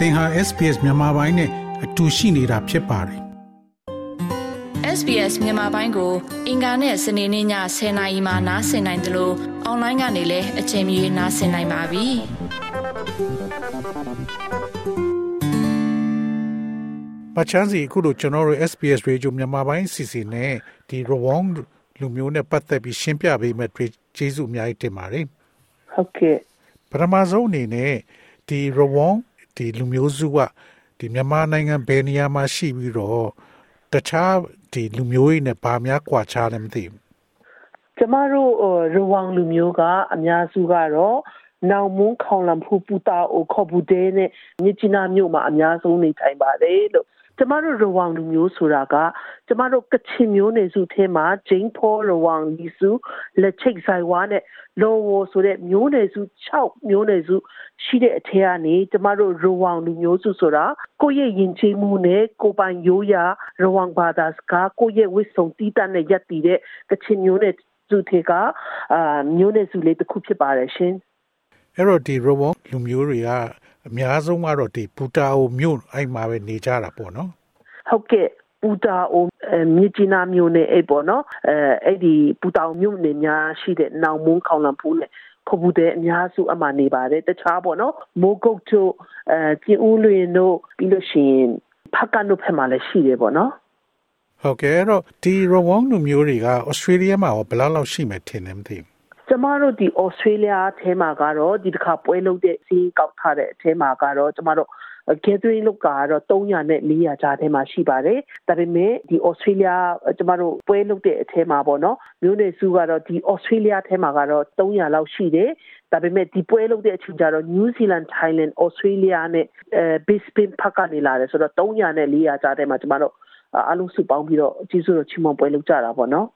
သင်ဟာ SPS မြန်မာပိုင်းနဲ့အတူရှိနေတာဖြစ်ပါတယ် SBS မြန်မာပိုင်းကို အင်ကာနဲ့စနေနေ့ည10:00နာရီမှနားဆင်နိုင်တယ်လို့အွန်လိုင်းကနေလည်းအချိန်မီနားဆင်နိုင်ပါပြီ။ပချန်းစီအခုတို့ကျွန်တော်တို့ SBS Radio မြန်မာပိုင်းစီစဉ်နဲ့ဒီ Rawong လူမျိုးနဲ့ပတ်သက်ပြီးရှင်းပြပေးမဲ့ကျေးဇူးအများကြီးတင်ပါတယ်။ဟုတ်ကဲ့ပထမဆုံးအနေနဲ့ဒီ Rawong ဒီလူမျိုးစုကဒီမြန်မာနိုင်ငံဘယ်နေရာမှာရှိပြီးတော့တခြားဒီလူမျိုးတွေနဲ့ဘာများကွာခြားလဲမသိဘူးကျမတို့ရဝမ်လူမျိုးကအများစုကတော့နောင်မွန်းခေါင်လံဖူပူတာအိုခေါ်ဘူးတဲနဲ့မြစ်ကြီးနားမြို့မှာအများဆုံးနေထိုင်ပါတယ်လို့ ကျမတို့ရဝမ်လူမျိုးဆိုတာကကျမတို့ကချင်မျိုးနယ်စုထဲမှာဂျိန်းဖောရဝမ်လီစုလက်ချိတ်ဆိုင်ဝါနဲ့လောဝဆိုတဲ့မျိုးနယ်စု6မျိုးနယ်စုရှိတဲ့အထက်ကနေကျမတို့ရဝမ်လူမျိုးစုဆိုတာကိုယ့်ရဲ့ယဉ်ကျေးမှုနဲ့ကိုပိုင်ရိုးရာရဝမ်ဘာသာစကားကိုယ့်ရဲ့ဝိစုံတီးတတ်နဲ့ရက်တည်တဲ့ကချင်မျိုးနယ်စုထေကအာမျိုးနယ်စုလေးတစ်ခုဖြစ်ပါတယ်ရှင်အဲ့တော့ဒီရဝမ်လူမျိုးတွေက အများဆုံးကတော့ဒီပူတာအိုမြို့အဲ့မှာပဲနေကြတာပေါ့နော်ဟုတ်ကဲ့ပူတာအိုမြစ်ကြီးနားမြို့နယ်အဲ့ပေါ့နော်အဲအဲ့ဒီပူတာအိုမြို့နယ်များရှိတဲ့နောင်မုန်းခေါင်လံဖူးနဲ့ခဘူးတဲ့အများစုအမှနေပါတယ်တခြားပေါ့နော်မိုးကုတ်တို့အဲကျင်းဦးလွင်တို့ပြီးလို့ရှိရင်ဖက်ကန်တို့ဖက်မှာလည်းရှိတယ်ပေါ့နော်ဟုတ်ကဲ့အဲ့တော့ဒီရဝမ်လူမျိုးတွေကဩစတြေးလျမှာဘယ်လောက်လောက်ရှိမယ်ထင်တယ်မသိဘူး ကျမတို့ဒီဩစတြေးလျအထဲမှာကတော့ဒီတစ်ခါပွဲလုပ်တဲ့စီးကောက်ထားတဲ့အထဲမှာကတော့ကျမတို့ gathering လုပ်တာကတော့300နဲ့400ကြားထဲမှာရှိပါတယ်ဒါပေမဲ့ဒီ Australia ကျမတို့ပွဲလုပ်တဲ့အထဲမှာပေါ့နော်မျိုးနယ်စုကတော့ဒီ Australia ထဲမှာကတော့300လောက်ရှိတယ်ဒါပေမဲ့ဒီပွဲလုပ်တဲ့အချိန်ကျတော့ New Zealand Thailand Australia နဲ့အဲ Brisbane ဖက်ကနေလာတယ်ဆိုတော့300နဲ့400ကြားထဲမှာကျမတို့အလုံးစုပေါင်းပြီးတော့ကျေးဇူးတော်ချီးမွမ်းပွဲလုပ်ကြတာပေါ့နော်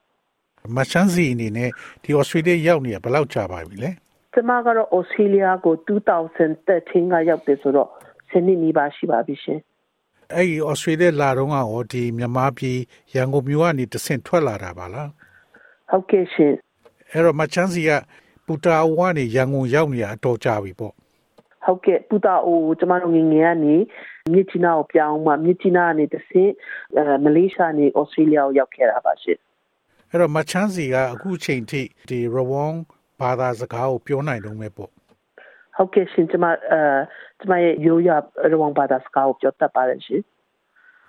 မချန်းစီအနေနဲ့ဒီ Australia ရောက်နေရဘယ်လောက်ကြာပါပြီလဲကျမကတော့ Australia ကို2013ကရောက်တယ်ဆိုတော့10နှစ်နီးပါးရှိပါပြီရှင်အဲ့ဒီဩစတြေးလျလာတော့ကရောဒီမြန်မာပြည်ရန်ကုန်မြို့ကနေတဆင့်ထွက်လာတာပါလားဟုတ်ကဲ့ရှင်အဲ့တော့မချန်းစီကပူတာအိုကနေရန်ကုန်ရောက်နေတာအတော်ကြာပြီပေါ့ဟုတ်ကဲ့ပူတာအိုကျမတို့ငငယ်ကနေမြစ်ချီနာကိုပြောင်းမှမြစ်ချီနာကနေတဆင့်အဲမလေးရှားနေဩစတြေးလျကိုရောက်ခဲ့တာပါရှင် အဲ့တော့မချန်းစီကအခုချိန်ထိဒီရဝမ်ဘာသာစကားကိုပြောနိုင်တော့မယ်ပေါ့ဟုတ်ကဲ့ရှင်ကျမအဲကျမရဲ့ရိုးရရဝမ်ဘာသာစကားကိုပြောတတ်ပါတယ်ရှင်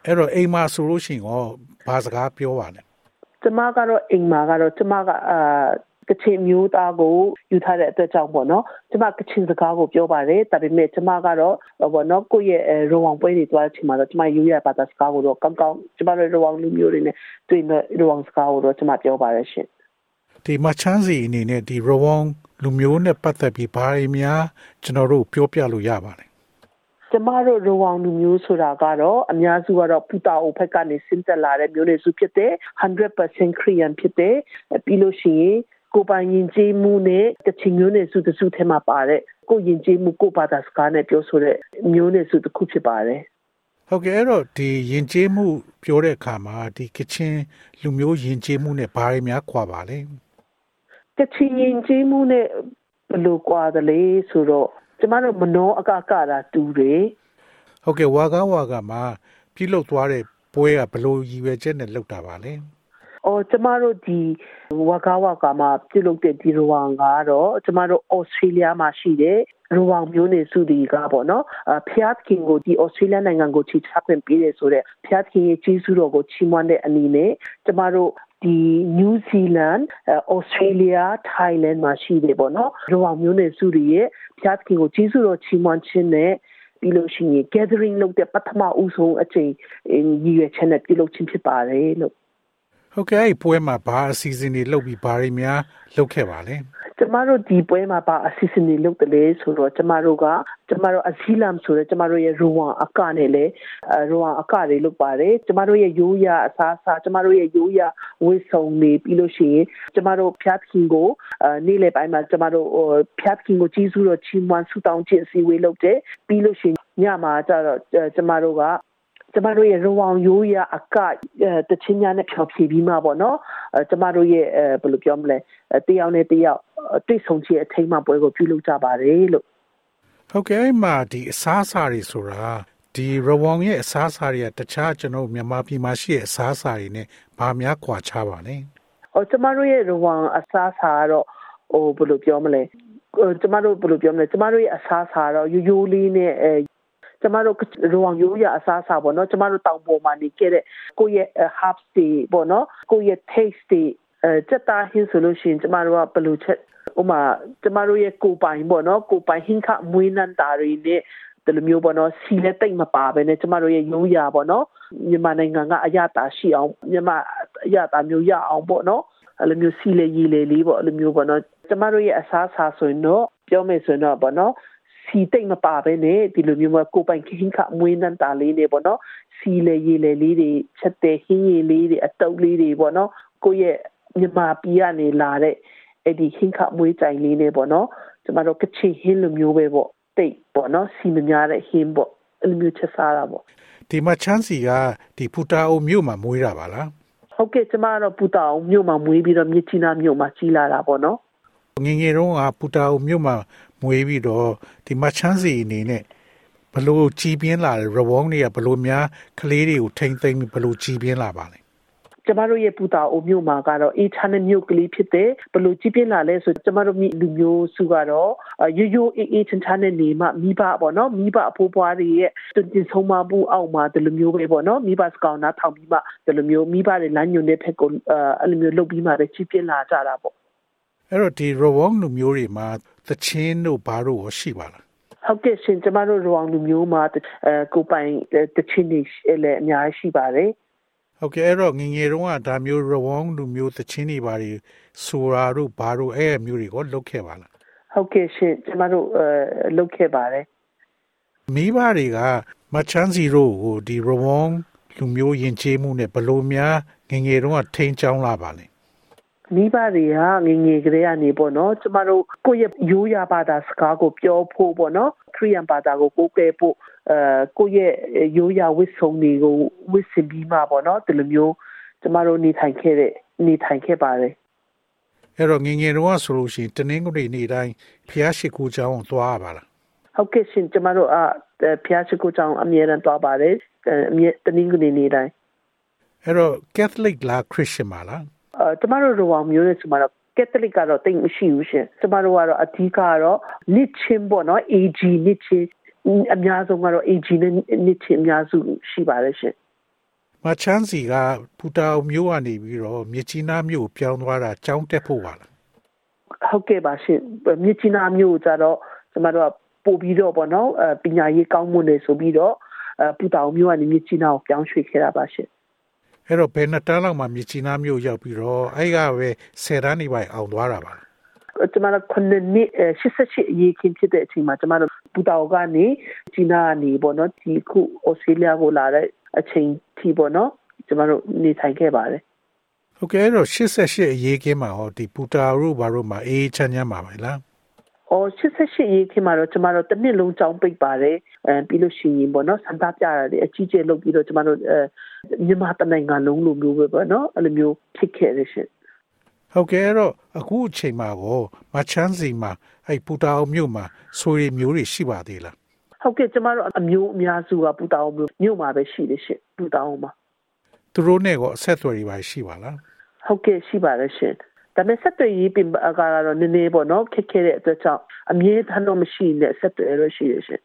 အဲ့တော့အိမ်မှာဆိုလို့ရှိရင်ရောဘာစကားပြောပါလဲကျမကတော့အိမ်မှာကတော့ကျမကအာ ကချင်မျိုးသားကိုယူထားတဲ့အတွက်ကြောင့်ပေါ့နော်ကျမကချင်စကားကိုပြောပါတယ်ဒါပေမဲ့ကျမကတော့ပေါ့နော်ကိုယ့်ရဲ့ရောင်ပွဲတွေသွားတဲ့အချိန်မှာတော့ကျမယူရပါတာစကားကိုတော့ကောင်းကောင်းကျမတို့ရောင်လူမျိုးတွေနဲ့တွေ့တဲ့ရောင်စကားကိုတော့ကျမပြောပါတယ်ရှင်ဒီမချန်းစီအနေနဲ့ဒီရောင်လူမျိုးနဲ့ပတ်သက်ပြီးဘာတွေများကျွန်တော်တို့ပြောပြလို့ရပါလဲကျမတို့ရောင်လူမျိုးဆိုတာကတော့အများစုကတော့ပူတာအိုဘက်ကနေဆင်းသက်လာတဲ့မျိုးနွယ်စုဖြစ်တဲ့100% Korean ဖြစ်တဲ့ပြီးလို့ရှိရင် ကိုပိုင်ရင်ကျေးမှုနဲ့တချင်မျိုးနွယ်စုတစုထဲမှာပါတဲ့ကိုရင်ကျေးမှုကိုဘာသာစကားနဲ့ပြောဆိုတဲ့မျိုးနွယ်စုတစ်ခုဖြစ်ပါတယ်ဟုတ်ကဲ့အဲ့တော့ဒီယဉ်ကျေးမှုပြောတဲ့အခါမှာဒီကချင်လူမျိုးယဉ်ကျေးမှုနဲ့ဘာတွေများခွာပါလဲကချင်ရင်ကြီးမှုနဲ့ဘယ်လိုကွာသလဲဆိုတော့ကျမတို့မနောအကကတာတူတယ်ဟုတ်ကဲ့ဝါကားဝါကားမှာပြုလုပ်သွားတဲ့ပွဲကဘယ်လိုရည်ရွယ်ချက်နဲ့လုပ်တာပါလဲ အော်ကျမတို့ဒီဝါကားဝါကားမှာပြုလုပ်တဲ့ဒီရဝမ်ကတော့ကျမတို့ဩစတြေးလျမှာရှိတဲ့ရဝမ်မျိုးနေစုဒီကပေါ့နော်ဖျားခင်ကိုဒီဩစတြေးလျနိုင်ငံကိုချီချခွင့်ပေးတယ်ဆိုတော့ဖျားခင်ရဲ့ကြီးစုတော်ကိုချီးမွမ်းတဲ့အနေနဲ့ကျမတို့ဒီ New Zealand, Australia, Thailand မှာရှိတယ်ပေါ့နော်။ရောင်မျိုးနယ်စုတွေရဲ့ဖျားသခင်ကိုကျေးဇူးတော်ချီးမွမ်းခြင်းနဲ့ပြီးလို့ရှိရင် gathering လုပ်တဲ့ပထမဦးဆုံးအချိန်ရည်ရွယ်ချက်နဲ့ပြုလုပ်ခြင်းဖြစ်ပါတယ်လို့ ဟုတ်ကဲ့ပွဲမှာဘာအစီအစဉ်တွေလုပ်ပြီးဘာတွေများလုပ်ခဲ့ပါလဲကျမတို့ဒီပွဲမှာပါအစီအစဉ်တွေလုပ်တယ်လေဆိုတော့ကျမတို့ကကျမတို့အဇီလမ်ဆိုတဲ့ကျမတို့ရဲ့ရဝမ်အကနဲ့လေရဝမ်အကတွေလုပ်ပါတယ်ကျမတို့ရဲ့ရိုးရာအစားအစာကျမတို့ရဲ့ရိုးရာဝိဆုံနေပြီးလို့ရှိရင်ကျမတို့ဖျားခင်ကိုနေ့လယ်ပိုင်းမှာကျမတို့ဖျားခင်ကိုကြီးစုတော့ချီးမွမ်းဆုတောင်းခြင်းအစည်းအဝေးလုပ်တယ်ပြီးလို့ရှိရင်ညမှာကျတော့ကျမတို့က ကျမတို့ရဲ့ရဝောင်ရိုးရအကတချင်းများနဲ့ဖြောဖြေပြီးမှပေါ့နော်ကျမတို့ရဲ့ဘယ်လိုပြောမလဲတယောက်နဲ့တယောက်တွေ့ဆုံခြင်းအထိမ်းမှပွဲကိုပြုလုပ်ကြပါတယ်လို့ဟုတ်ကဲ့အဲ့မှာဒီအစားအစာတွေဆိုတာဒီရဝေါင်ရဲ့အစားအစာတွေကတခြားကျွန်တော်မြန်မာပြည်မှာရှိတဲ့အစားအစာတွေနဲ့ဘာများကွာခြားပါလဲ။ဟိုကျမတို့ရဲ့ရဝေါင်အစားအစာကတော့ဟိုဘယ်လိုပြောမလဲ။ကျမတို့ဘယ်လိုပြောမလဲကျမတို့ရဲ့အစားအစာတော့ရိုးရိုးလေးနဲ့အဲ ကျမတို့ရဝေါင်ရိုးရအစားအစာပေါ့နော်ကျမတို့တောင်ပေါ်မှာနေခဲ့တဲ့ကိုယ့်ရဲ့ herbs တွေပေါ့နော်ကိုယ့်ရဲ့ taste တွေအဲစက်သားဟင်းဆိုလို့ရှိရင်ကျမတို့ကဘယ်လိုချက်ဥမာကျမတို့ရဲ့ကိုပိုင်ပေါ့နော်ကိုပိုင်ဟင်းခမွေးနန်းတာတွေနဲ့ဒီလိုမျိုးပေါ့နော်စီလည်းတိတ်မပါပဲနဲ့ကျမတို့ရဲ့ရိုးရာပေါ့နော်မြန်မာနိုင်ငံကအရတာရှိအောင်မြန်မာအရတာမျိုးရအောင်ပေါ့နော်အဲ့လိုမျိုးစီလေရည်လေလေးပေါ့အဲ့လိုမျိုးပေါ့နော်ကျမတို့ရဲ့အစားအစာဆိုရင်တော့ပြောမယ်ဆိုရင်တော့ပေါ့နော် စီတိတ်မပါပဲနဲ့ဒီလိုမျိုးကိုပိုင်ခင်းခမွေးနန်းတာလေးတွေပေါ့နော်စီလေရည်လေလေးတွေချက်တဲ့ဟင်းရည်လေးတွေအတုပ်လေးတွေပေါ့နော်ကိုယ့်ရဲ့မြန်မာပြည်ကနေလာတဲ့အဲ့ဒီဟင်းခမွေးကြိုင်လေးနဲ့ပေါ့နော်ကျမတို့ကချင်ဟင်းလိုမျိုးပဲပေါ့တိတ်ပေါ့နော်စီမများတဲ့ဟင်းပေါ့အဲ့လိုမျိုးချက်စားတာပေါ့ဒီမှာချမ်းစီကဒီပူတာအိုမြို့မှာမွေးတာပါလားဟုတ်ကဲ့ကျမကတော့ပူတာအိုမြို့မှာမွေးပြီးတော့မြစ်ချီနာမြို့မှာကြီးလာတာပေါ့နော်ငငယ်တုန်းကပူတာအိုမြို့မှာ မွေးပြီးတော့ဒီမှာချမ်းစီအနေနဲ့ဘလို့ကြီးပြင်းလာတယ်ရဝုန်းတွေကဘလို့များကလေးတွေကိုထိမ့်သိမ့်ဘလို့ကြီးပြင်းလာပါလဲကျမတို့ရဲ့ပူတာအိုမြို့မှာကတော့အေးချမ်းတဲ့မြို့ကလေးဖြစ်တဲ့ဘလို့ကြည့်ပြလာလဲဆိုကျမတို့လူမျိုးစုကတော့ရိုးရိုးအေးအေးချမ်းချမ်းနဲ့နေမှမိဘပေါ့နော်မိဘအဖိုးပွားတွေရဲ့တင်ဆုံးမမှုအောက်မှာဒီလိုမျိုးပဲပေါ့နော်မိဘစကောင်နာထောင်ပြီးမှဒီလိုမျိုးမိဘတွေလမ်းညွန်တဲ့ဖက်ကိုအဲ့လိုမျိုးလုပ်ပြီးမှပဲကြည့်ပြလာကြတာပေါ့အဲ့တော့ဒီရဝေါလူမျိုးတွေမှာ သချင်းတို့ဘာတို့ရောရှိပါလားဟုတ်ကဲ့ရှင်ကျမတို့ရဝေါလူမျိုးမှာအဲကိုပိုင်တချင်းတွေလည်းအများကြီးရှိပါတယ်ဟုတ်ကဲ့အဲ့တော့ငငယ်တုန်းကဒါမျိုးရဝေါလူမျိုးသချင်းတွေဘာတွေဆိုတာတို့ဘာတို့အဲ့အမျိုးတွေကိုလုတ်ခဲ့ပါလားဟုတ်ကဲ့ရှင်ကျမတို့အဲလုတ်ခဲ့ပါတယ်မိဘတွေကမချမ်းစီတို့ကိုဒီရဝေါလူမျိုးယဉ်ကျေးမှုနဲ့ဘလို့များငငယ်တုန်းကထိန်းချောင်းလာပါလဲ မိဘတွေကငငယ်ကလေးကနေပေါ့နော်ကျမတို့ကိုယ့်ရဲ့ရိုးရာဘာသာစကားကိုပြောဖို့ပေါ့နော်ခရီးယန်ဘာသာကိုကိုးကဲဖို့အဲကိုယ့်ရဲ့ရိုးရာဝတ်စုံတွေကိုဝတ်ဆင်ပြီးမှပေါ့နော်ဒီလိုမျိုးကျမတို့နေထိုင်ခဲ့တဲ့နေထိုင်ခဲ့ပါတယ်အဲ့တော့ငငယ်တော့ဆိုလို့ရှိရင်တနင်္ဂနွေနေ့တိုင်းဖျားရှိခိုးကျောင်းသွားပါလားဟုတ်ကဲ့ရှင်ကျမတို့အဖျားရှိခိုးကျောင်းအမြဲတမ်းသွားပါတယ်အမြဲတနင်္ဂနွေနေ့တိုင်းအဲ့တော့ Catholic လား Christian ပါလားအဲ ကျမတို့ရောမျိုးနဲ့ကျမတို့ကက်သလစ်ကတော့တိတ်မရှိဘူးရှင်ကျမတို့ကတော့အဓိကကတော့နစ်ချင်းပေါ့နော် AG နစ်ချင်းအများဆုံးကတော့ AG နဲ့နစ်ချင်းအများစုရှိပါတယ်ရှင်မချန်းစီကပူတာမျိုးကနေပြီးတော့မြစ်ကြီးနားမြို့ပြောင်းသွားတာကြောင်းတက်ဖို့ပါလားဟုတ်ကဲ့ပါရှင်မြစ်ကြီးနားမြို့ကြတော့ကျမတို့ကပို့ပြီးတော့ပေါ့နော်ပညာရေးကောင်းမွန်နေဆိုပြီးတော့ပူတာမျိုးကနေမြစ်ကြီးနားကိုပြောင်းရွှေ့ခဲ့တာပါရှင် အဲ့တော့ဘယ်နှစ်တန်းလောက်မှမြချီနာမျိုးရောက်ပြီးတော့အဲ့ကပဲ10တန်းနေပိုင်အောင်သွားတာပါကျမတို့ခုနှစ်နှစ်88အရေးခင်းဖြစ်တဲ့အချိန်မှာကျမတို့ပူတောင်ကနေချီနာကနေပေါ့နော်ဒီခုဩစတြေးလျကိုလာတဲ့အချိန်ထိပေါ့နော်ကျမတို့နေထိုင်ခဲ့ပါတယ်ဟုတ်ကဲ့အဲ့တော့88အရေးခင်းမှာဟောဒီပူတာတို့ဘာတို့မှာအေးချမ်းချမ်းပါပဲလားအော်88ရေးခင်မှာတော့ကျမတို့တစ်နှစ်လုံးကြောင်းပိတ်ပါတယ်အဲပြီးလို့ရှိရင်ပေါ့နော်စံသားပြရတယ်အကြီးကျယ်လုပ်ပြီးတော့ကျမတို့အဲ မြန်မာတနိုင်ငံလုံးလိုမျိုးပဲပေါ့နော်အဲ့လိုမျိုးဖြစ်ခဲ့ရရှင်ဟုတ်ကဲ့အဲ့တော့အခုအချိန်မှာကိုမချမ်းစီမှာအဲ့ပူတာအောင်မြို့မှာဆိုရီမျိုးတွေရှိပါသေးလားဟုတ်ကဲ့ကျမတို့အမျိုးအများစုကပူတာအောင်မြို့မြို့မှာပဲရှိတယ်ရှင်ပူတာအောင်မှာသူတို့နဲ့ကောအဆက်အသွယ်တွေပါရှိပါလားဟုတ်ကဲ့ရှိပါတယ်ရှင်ဒါပေမဲ့ဆက်သွယ်ရေးပြင်ကတော့နည်းနည်းပေါ့နော်ခက်ခဲတဲ့အတွက်ကြောင့်အမြဲတမ်းတော့မရှိနဲ့ဆက်သွယ်ရရှိရရှင်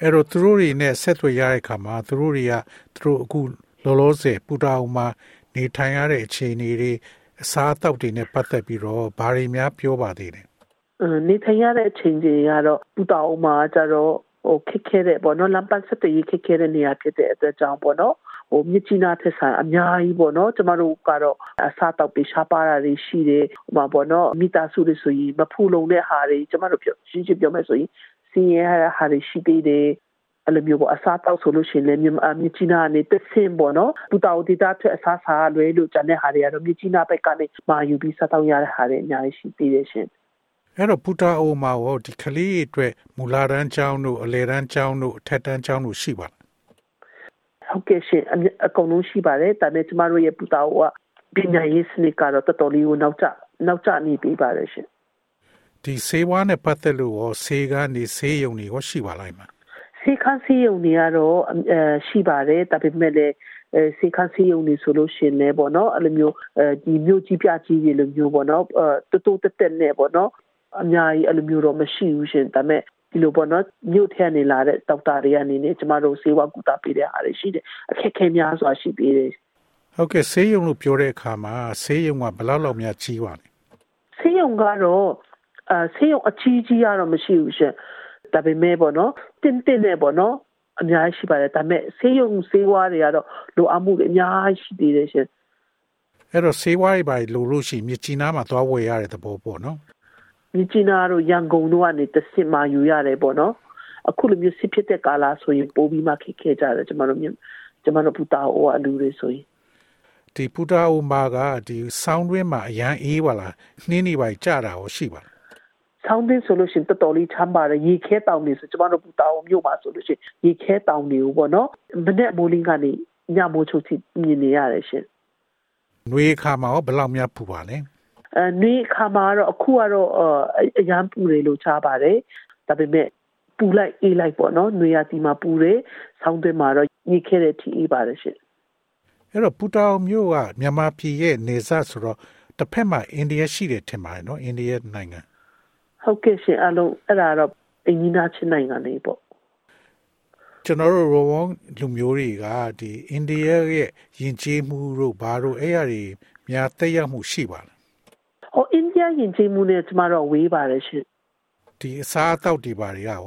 အဲ့တော့သူတို့တွေနဲ့ဆက်သွယ်ရတဲ့အခါမှာသူတို့တွေကသူတို့အခု လောလောဆယ်ပူတာအောင်မှာနေထိုင်ရတဲ့အခြေအနေတွေအစားအသောက်တွေနဲ့ပတ်သက်ပြီးတော့ဘာတွေများပြောပါသေးတယ်နေထိုင်ရတဲ့အချိန်တွေကတော့ပူတာအောင်မှာကျတော့ဟိုခက်ခဲတဲ့ပေါ့နော်လမ်းပန်းဆက်သွယ်ရေးခက်ခဲတဲ့နေရာဖြစ်တဲ့အတွက်ကြောင့်ပေါ့နော်ဟိုမြစ်ကြီးနားထက်ဆန်အများကြီးပေါ့နော်ကျမတို့ကတော့အစားတောက်ပြီးရှားပါတာတွေရှိတယ်ဟိုမှာပေါ့နော်မိသားစုတွေဆိုရင်မဖူလုံတဲ့ဟာတွေကျမတို့ပြောရှင်းရှင်းပြောမယ်ဆိုရင်စင်းရဲဟာတွေရှိသေးတယ် အဲ့လိုမျိုးပေါ့အစားတောက်ဆိုလို့ရှိရင်လည်းမြစ်ကြီးနားကနေတဆင်းပေါ့နော်ပူတာဒေတာထက်အစားစားလွဲလို့ကျန်တဲ့ဟာတွေကတော့မြစ်ကြီးနားဘက်ကနေမာယူပြီးစားတောက်ရတဲ့ဟာတွေအများကြီးရှိသေးတယ်ရှင်အဲ့တော့ပူတာအိုမှာဟောဒီကလေးအတွက်မူလာတန်းကျောင်းတို့အလယ်တန်းကျောင်းတို့အထက်တန်းကျောင်းတို့ရှိပါဟုတ်ကဲ့ရှင်အကုန်လုံးရှိပါတယ်ဒါပေမဲ့ကျမတို့ရဲ့ပူတာကပညာရေးစနစ်ကတော့တော်တော်လေးကိုနောက်ကျနောက်ကျနေပြီပါတယ်ရှင်ဒီဆေးဝါးနဲ့ပတ်သက်လို့ရောဆေးကနေဆေးရုံတွေရောရှိပါလိုက်မှာ ဆေးခန်းဆေးရုံတွေကတော့အဲရှိပါတယ်ဒါပေမဲ့လည်းအဲစေခန်းစီယုံနေဆိုလို့ရှင်လဲပေါ့နော်အဲ့လိုမျိုးအဲဒီမြို့ကြီးပြကြီးတွေလိုမျိုးပေါ့နော်အဲတိုးတိုးတက်တက်နဲ့ပေါ့နော်အများကြီးအဲ့လိုမျိုးတော့မရှိဘူးရှင်ဒါပေမဲ့ဒီလိုပေါ့နော်မြို့ထဲနေလာတဲ့ဒေါက်တာတွေအနေနဲ့ကျမတို့စေဝါကူတာပေးတဲ့အားတွေရှိတယ်အခက်ခဲများစွာရှိသေးတယ်ဟုတ်ကဲ့ဆေးရုံလို့ပြောတဲ့အခါမှာဆေးရုံကဘယ်လောက်လောက်များကြီးပါလဲဆေးရုံကတော့အဲဆေးရုံအကြီးကြီးကတော့မရှိဘူးရှင် ဒါပေမဲ့ပေါ့နော်တင်းတင်းနဲ့ပေါ့နော်အများကြီးရှိပါတယ်ဒါပေမဲ့ဆေးရုံဆေးဝါးတွေကတော့လိုအပ်မှုတွေအများကြီးရှိသေးတယ်ရှင်အဲ့တော့ဆေးဝါးတွေပါလိုလို့ရှိမြကြီးနားမှာသွားဝယ်ရတဲ့သဘောပေါ့နော်မြကြီးနားတို့ရန်ကုန်တို့ကနေတစ်စစ်မှယူရတယ်ပေါ့နော်အခုလိုမျိုးစစ်ဖြစ်တဲ့ကာလဆိုရင်ပို့ပြီးမှခက်ခဲကြတယ်ကျွန်တော်တို့ကျွန်တော်တို့ပူတာအိုအလူတွေဆိုရင်ဒီပူတာအိုမှာကဒီဆောင်းတွင်းမှာအရန်အေးပါလားနှင်းနေပါကြတာရောရှိပါလား ဆောင်းတင်းဆိုလို့ရှိရင်တော်တော်လေးချမ်းပါတယ်ရေခဲတောင်နေဆိုကျမတို့ပူတာအောင်မြို့မှာဆိုလို့ရှိရင်ရေခဲတောင်နေဦးပေါ့နော်မနေ့မိုးလင်းကနေညမိုးချုပ်ထိမြင်နေရတယ်ရှင်နွေခါမှာရောဘယ်လောက်များပူပါလဲအဲနွေခါမှာတော့အခုကတော့အရန်ပူတယ်လို့ချပါတယ်ဒါပေမဲ့ပူလိုက်အေးလိုက်ပေါ့နော်နွေရာသီမှာပူတယ်ဆောင်းတင်းမှာတော့ရေခဲတဲ့ထိအေးပါတယ်ရှင်အဲ့တော့ပူတာအောင်မြို့ကမြန်မာပြည်ရဲ့နေဆက်ဆိုတော့တစ်ဖက်မှာအိန္ဒိယရှိတယ်ထင်ပါတယ်နော်အိန္ဒိယနိုင်ငံ ဟုတ်ကဲ့ရှင်အလုံးအဲ့ဒါတော့အင်ဂျင်နာချင်းနိုင်ငံလေးပေါ့ကျွန်တော်တို့ရောဝန်လူမျိုးတွေကဒီအိန္ဒိယရဲ့ယဉ်ကျေးမှုတို့ဘာတို့အဲ့ရတွေများတက်ရောက်မှုရှိပါလား။ဟောအိန္ဒိယယဉ်ကျေးမှုနဲ့ကျမတို့ဝေးပါတယ်ရှင်။ဒီအစားအသောက်တွေဘာတွေကရော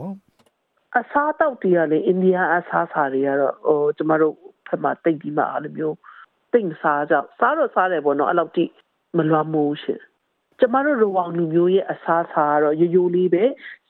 အစားအသောက်တွေကလည်းအိန္ဒိယအစားအစာတွေကတော့ဟိုကျမတို့ဖက်မှာတိတ်ပြီးမှအဲ့လိုမျိုးတိတ်စားကြစားတော့စားတယ်ပေါ့နော်အဲ့လောက်တိမလွမ်းမိုးရှင် ကျမတို့ရဝေါလူမျိုးရဲ့အစားအစာကတော့ရိုးရိုးလေးပဲ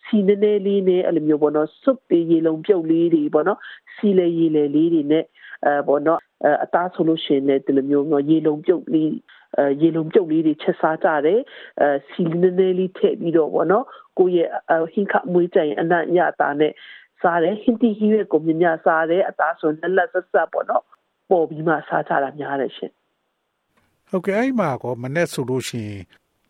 စီနည်းနည်းလေးနဲ့အဲ့လိုမျိုးပေါ့နော်စွပ်ပေးရေလုံးပြုတ်လေးတွေပေါ့နော်စီလေရေလေလေးတွေနဲ့အဲပေါ့နော်အသားဆိုလို့ရှိရင်လည်းဒီလိုမျိုးနော်ရေလုံးပြုတ်လေးအဲရေလုံးပြုတ်လေးတွေချက်စားကြတယ်အဲစီနည်းနည်းလေးထည့်ပြီးတော့ပေါ့နော်ကိုယ့်ရဲ့ဟင်းခမွေးကြရင်အနံ့ရတာနဲ့စားတယ်ဟင်းတီဟီရဲ့ကိုမြညာစားတယ်အသားဆိုလက်လက်ဆက်ဆက်ပေါ့နော်ပေါ်ပြီးမှစားကြတာများတယ်ရှင်ဟုတ်ကဲ့အဲ့မှာကောမနဲ့ဆိုလို့ရှိရင်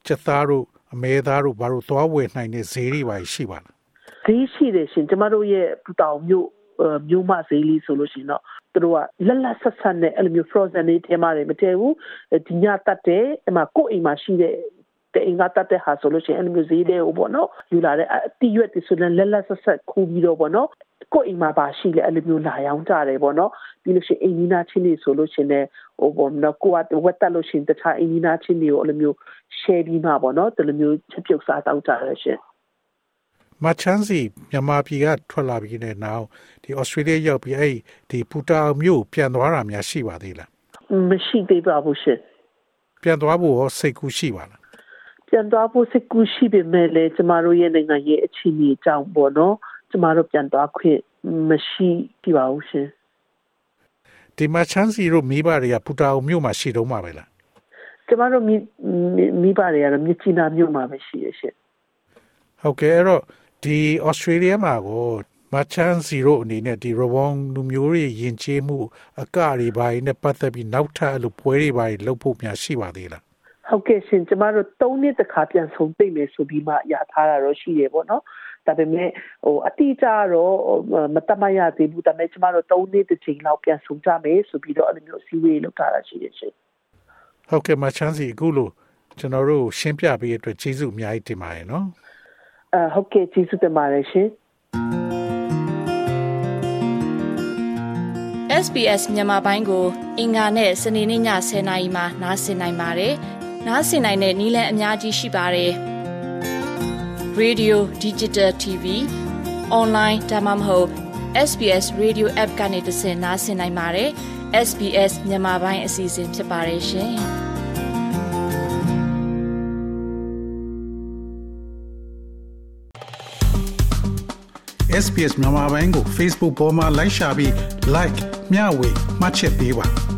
ချက်သားတို့အမဲသားတို့ဘာလို့သွားဝယ်နိုင်တဲ့ဈေးတွေပါရှိပါလားဈေးရှိတယ်ရှင်ကျမတို့ရဲ့ပူတောင်မြို့မြို့မဈေးလေးဆိုလို့ရှိရင်တော့သူတို့ကလက်လက်ဆက်ဆက်နဲ့အဲ့လိုမျိုး frozen တွေထဲမှာတွေမတည့်ဘူးဒီညတတ်တယ်အမှကိုယ့်အိမ်မှာရှိတဲ့ တဲ့အင်္ဂါတတ်တဲ့ဟာဆိုလို့ရှိရင်အဲ့လိုမျိုးဈေးလေးကိုပေါ့နော်ယူလာတဲ့အတီးရွက်တွေဆိုရင်လက်လက်ဆက်ဆက်ခူးပြီးတော့ပေါ့နော်ကိုယ့်အိမ်မှာပါရှိလေအဲ့လိုမျိုးလာရောင်းကြတယ်ပေါ့နော်ပြီးလို့ရှိရင်အိမ်နီးနားချင်းတွေဆိုလို့ရှိရင်ဟိုပေါ့နော်ကိုကဝက်တက်လို့ရှိရင်တခြားအိမ်နီးနားချင်းတွေကိုအဲ့လိုမျိုး share ပြီးမှပေါ့နော်ဒီလိုမျိုးချက်ပြုတ်စားတောက်ကြရရှင်မချန်းစီမြန်မာပြည်ကထွက်လာပြီးတဲ့နောက်ဒီဩစတြေးလျရောက်ပြီးအဲ့ဒီပူတာမြို့ပြန်သွားတာများရှိပါသေးလားမရှိသေးပါဘူးရှင်ပြန်သွားဖို့ရောစိတ်ကူးရှိပါလား ပြန်သွားဖို့စိတ်ကူးရှိပေမဲ့လည်းကျမတို့ရဲ့နိုင်ငံရဲ့အခြေအနေအကြောင်းပေါ့နော်ကျမတို့ပြန်သွားခွင့်မရှိပြပါဘူးရှင်ဒီမှာချမ်းစီတို့မိဘတွေကပူတာအောင်မြို့မှာရှိတော့မှာပဲလားကျမတို့မိမိဘတွေကတော့မြချီနာမြို့မှာပဲရှိရရှင်ဟုတ်ကဲ့အဲ့တော့ဒီဩစတြေးလျမှာကိုမချန်စီရိုအနေနဲ့ဒီရဝေါလူမျိုးတွေယဉ်ကျေးမှုအကတွေဘာတွေနဲ့ပတ်သက်ပြီးနောက်ထပ်အဲ့လိုပွဲတွေဘာတွေလုပ်ဖို့များရှိပါသေးလား ဟုတ်ကဲ့ရှင်ကျမတို့၃နှစ်တခါပြန်ဆုံးသိမ့်မယ်ဆိုပြီးမှရထားတာတော့ရှိတယ်ပေါ့နော်ဒါပေမဲ့ဟိုအတိအကျတော့မတမရသေးဘူးဒါပေမဲ့ကျမတို့၃နှစ်တစ်ချိန်လောက်ပြန်ဆုံးကြမယ်ဆိုပြီးတော့အဲ့လိုမျိုးအစည်းအဝေးလုပ်ထားတာရှိတယ်ရှင်ဟုတ်ကဲ့မချမ်းစီအခုလို့ကျွန်တော်တို့ရှင်းပြပေးရတဲ့အတွက်ကျေးဇူးအများကြီးတင်ပါတယ်နော်အဲဟုတ်ကဲ့ကျေးဇူးတင်ပါတယ်ရှင် SBS မြန်မာပိုင်းကို အင်ကာနဲ့စနေနေ့ည10:00နာရီမှနားဆင်နိုင်ပါတယ်။ နားဆင်နိုင်တဲ့နည်းလမ်းအများကြီးရှိပါတယ်။ Radio Digital TV Online ဒါမှမဟုတ် SBS Radio App ကနေတဆင့်နားဆင်နိုင်ပါတယ်။ SBS မြန်မာပိုင်းအစီအစဉ်ဖြစ်ပါတယ်ရှင်။ SPS မြန်မာပိုင်းကို Facebook ပေါ်မှာ like ရှာပြီး like မျှဝေမှတ်ချက်ပေးပါ